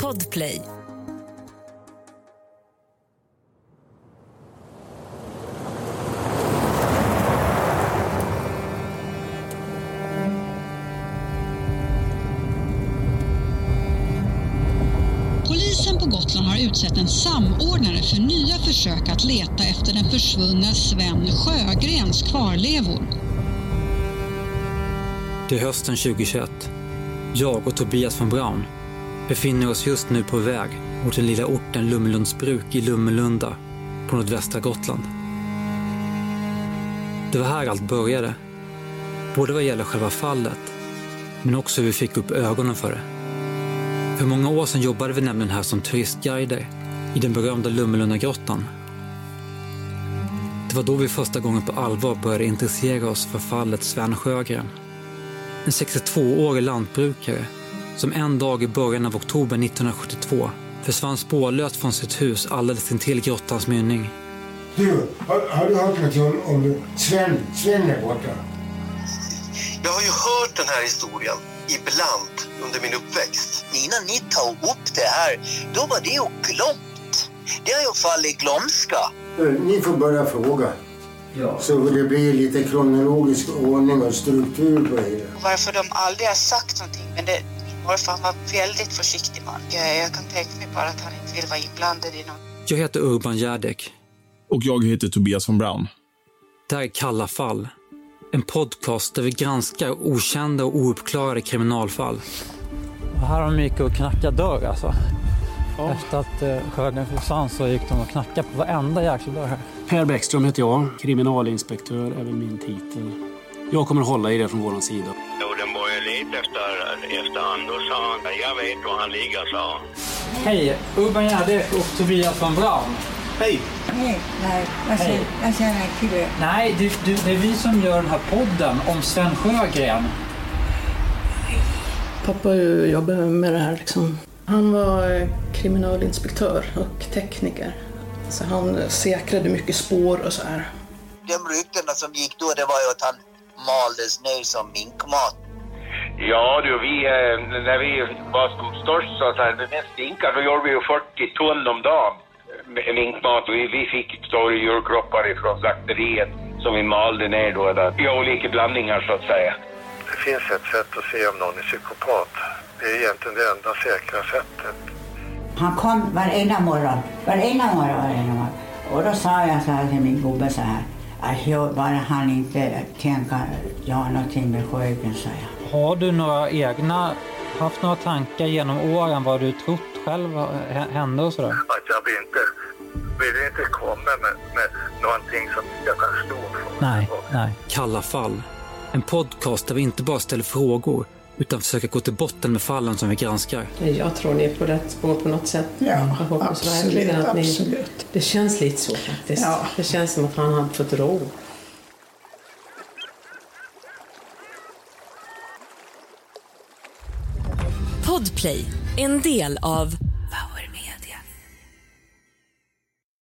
Podplay. Polisen på Gotland har utsett en samordnare för nya försök att leta efter den försvunna Sven Sjögrens kvarlevor. Det är hösten 2021. Jag och Tobias von Braun befinner oss just nu på väg mot den lilla orten Lummelundsbruk i Lummelunda på nordvästra Gotland. Det var här allt började. Både vad gäller själva fallet, men också hur vi fick upp ögonen för det. För många år sedan jobbade vi nämligen här som turistguider i den berömda Lummelundagrottan. Det var då vi första gången på allvar började intressera oss för fallet Sven Sjögren. En 62-årig lantbrukare som en dag i början av oktober 1972 försvann spårlöst från sitt hus alldeles intill grottans mynning. Du, har, har du hört något om, om Sven, Sven är borta? Jag har ju hört den här historien ibland under min uppväxt. Innan ni tog upp det här, då var det ju glömt. Det har ju fallit i glömska. Eh, Ni får börja fråga. Ja. Så det blir lite kronologisk ordning och struktur på det hela. varför de aldrig har sagt någonting. Men det, min morfar var väldigt försiktig man. Jag, jag kan tänka mig bara att han inte vill vara inblandad i något. Jag heter Urban Järdek. Och jag heter Tobias von Braun. Det här är Kalla fall. En podcast där vi granskar okända och ouppklarade kriminalfall. Här har de gick och knackade dörr alltså. Efter att eh, Sjögren försvann så gick de och knackade på varenda jäkla dörr här. Per Bäckström heter jag, kriminalinspektör är väl min titel. Jag kommer hålla i det från vår sida. Jo, den började leta efter, efter han. Då sa han, jag vet var han ligger, sa han. Hej, Urban Järdek och Tobias von Braun. Hej! Nej, nej, jag känner, jag känner till det. Nej, det, det, det är vi som gör den här podden om Sven Sjögren. Pappa jobbar med det här. Liksom. Han var eh, kriminalinspektör och tekniker. Så han säkrade mycket spår och så här. De ryktena som gick då, det var ju att han maldes ner som minkmat. Ja du, vi, eh, när vi var som störst så att säga, mest stinkar, då gjorde vi ju 40 ton om dagen med minkmat och vi, vi fick stora djurkroppar ifrån slakteriet som vi malde ner då där, i olika blandningar så att säga. Det finns ett sätt att se om någon är psykopat. Det är egentligen det enda säkra sättet. Han kom varenda morgon, varenda morgon, varenda morgon. Och då sa jag så här till min gubbe så här. Att jag, bara han inte tänker göra någonting med Sjögren, sa jag. Har du några egna, haft några tankar genom åren vad du trott själv hä- hände och sådär? Att jag vill inte, vill inte komma med, med någonting som jag kan stå för. Nej, nej. Kalla fall. En podcast där vi inte bara ställer frågor utan försöker gå till botten med fallen som vi granskar. Jag tror ni är på rätt spår på något sätt. Ja, jag hoppas absolut, verkligen att ni... absolut. Det känns lite så faktiskt. Ja. Det känns som att han hade fått ro. Podplay, en del av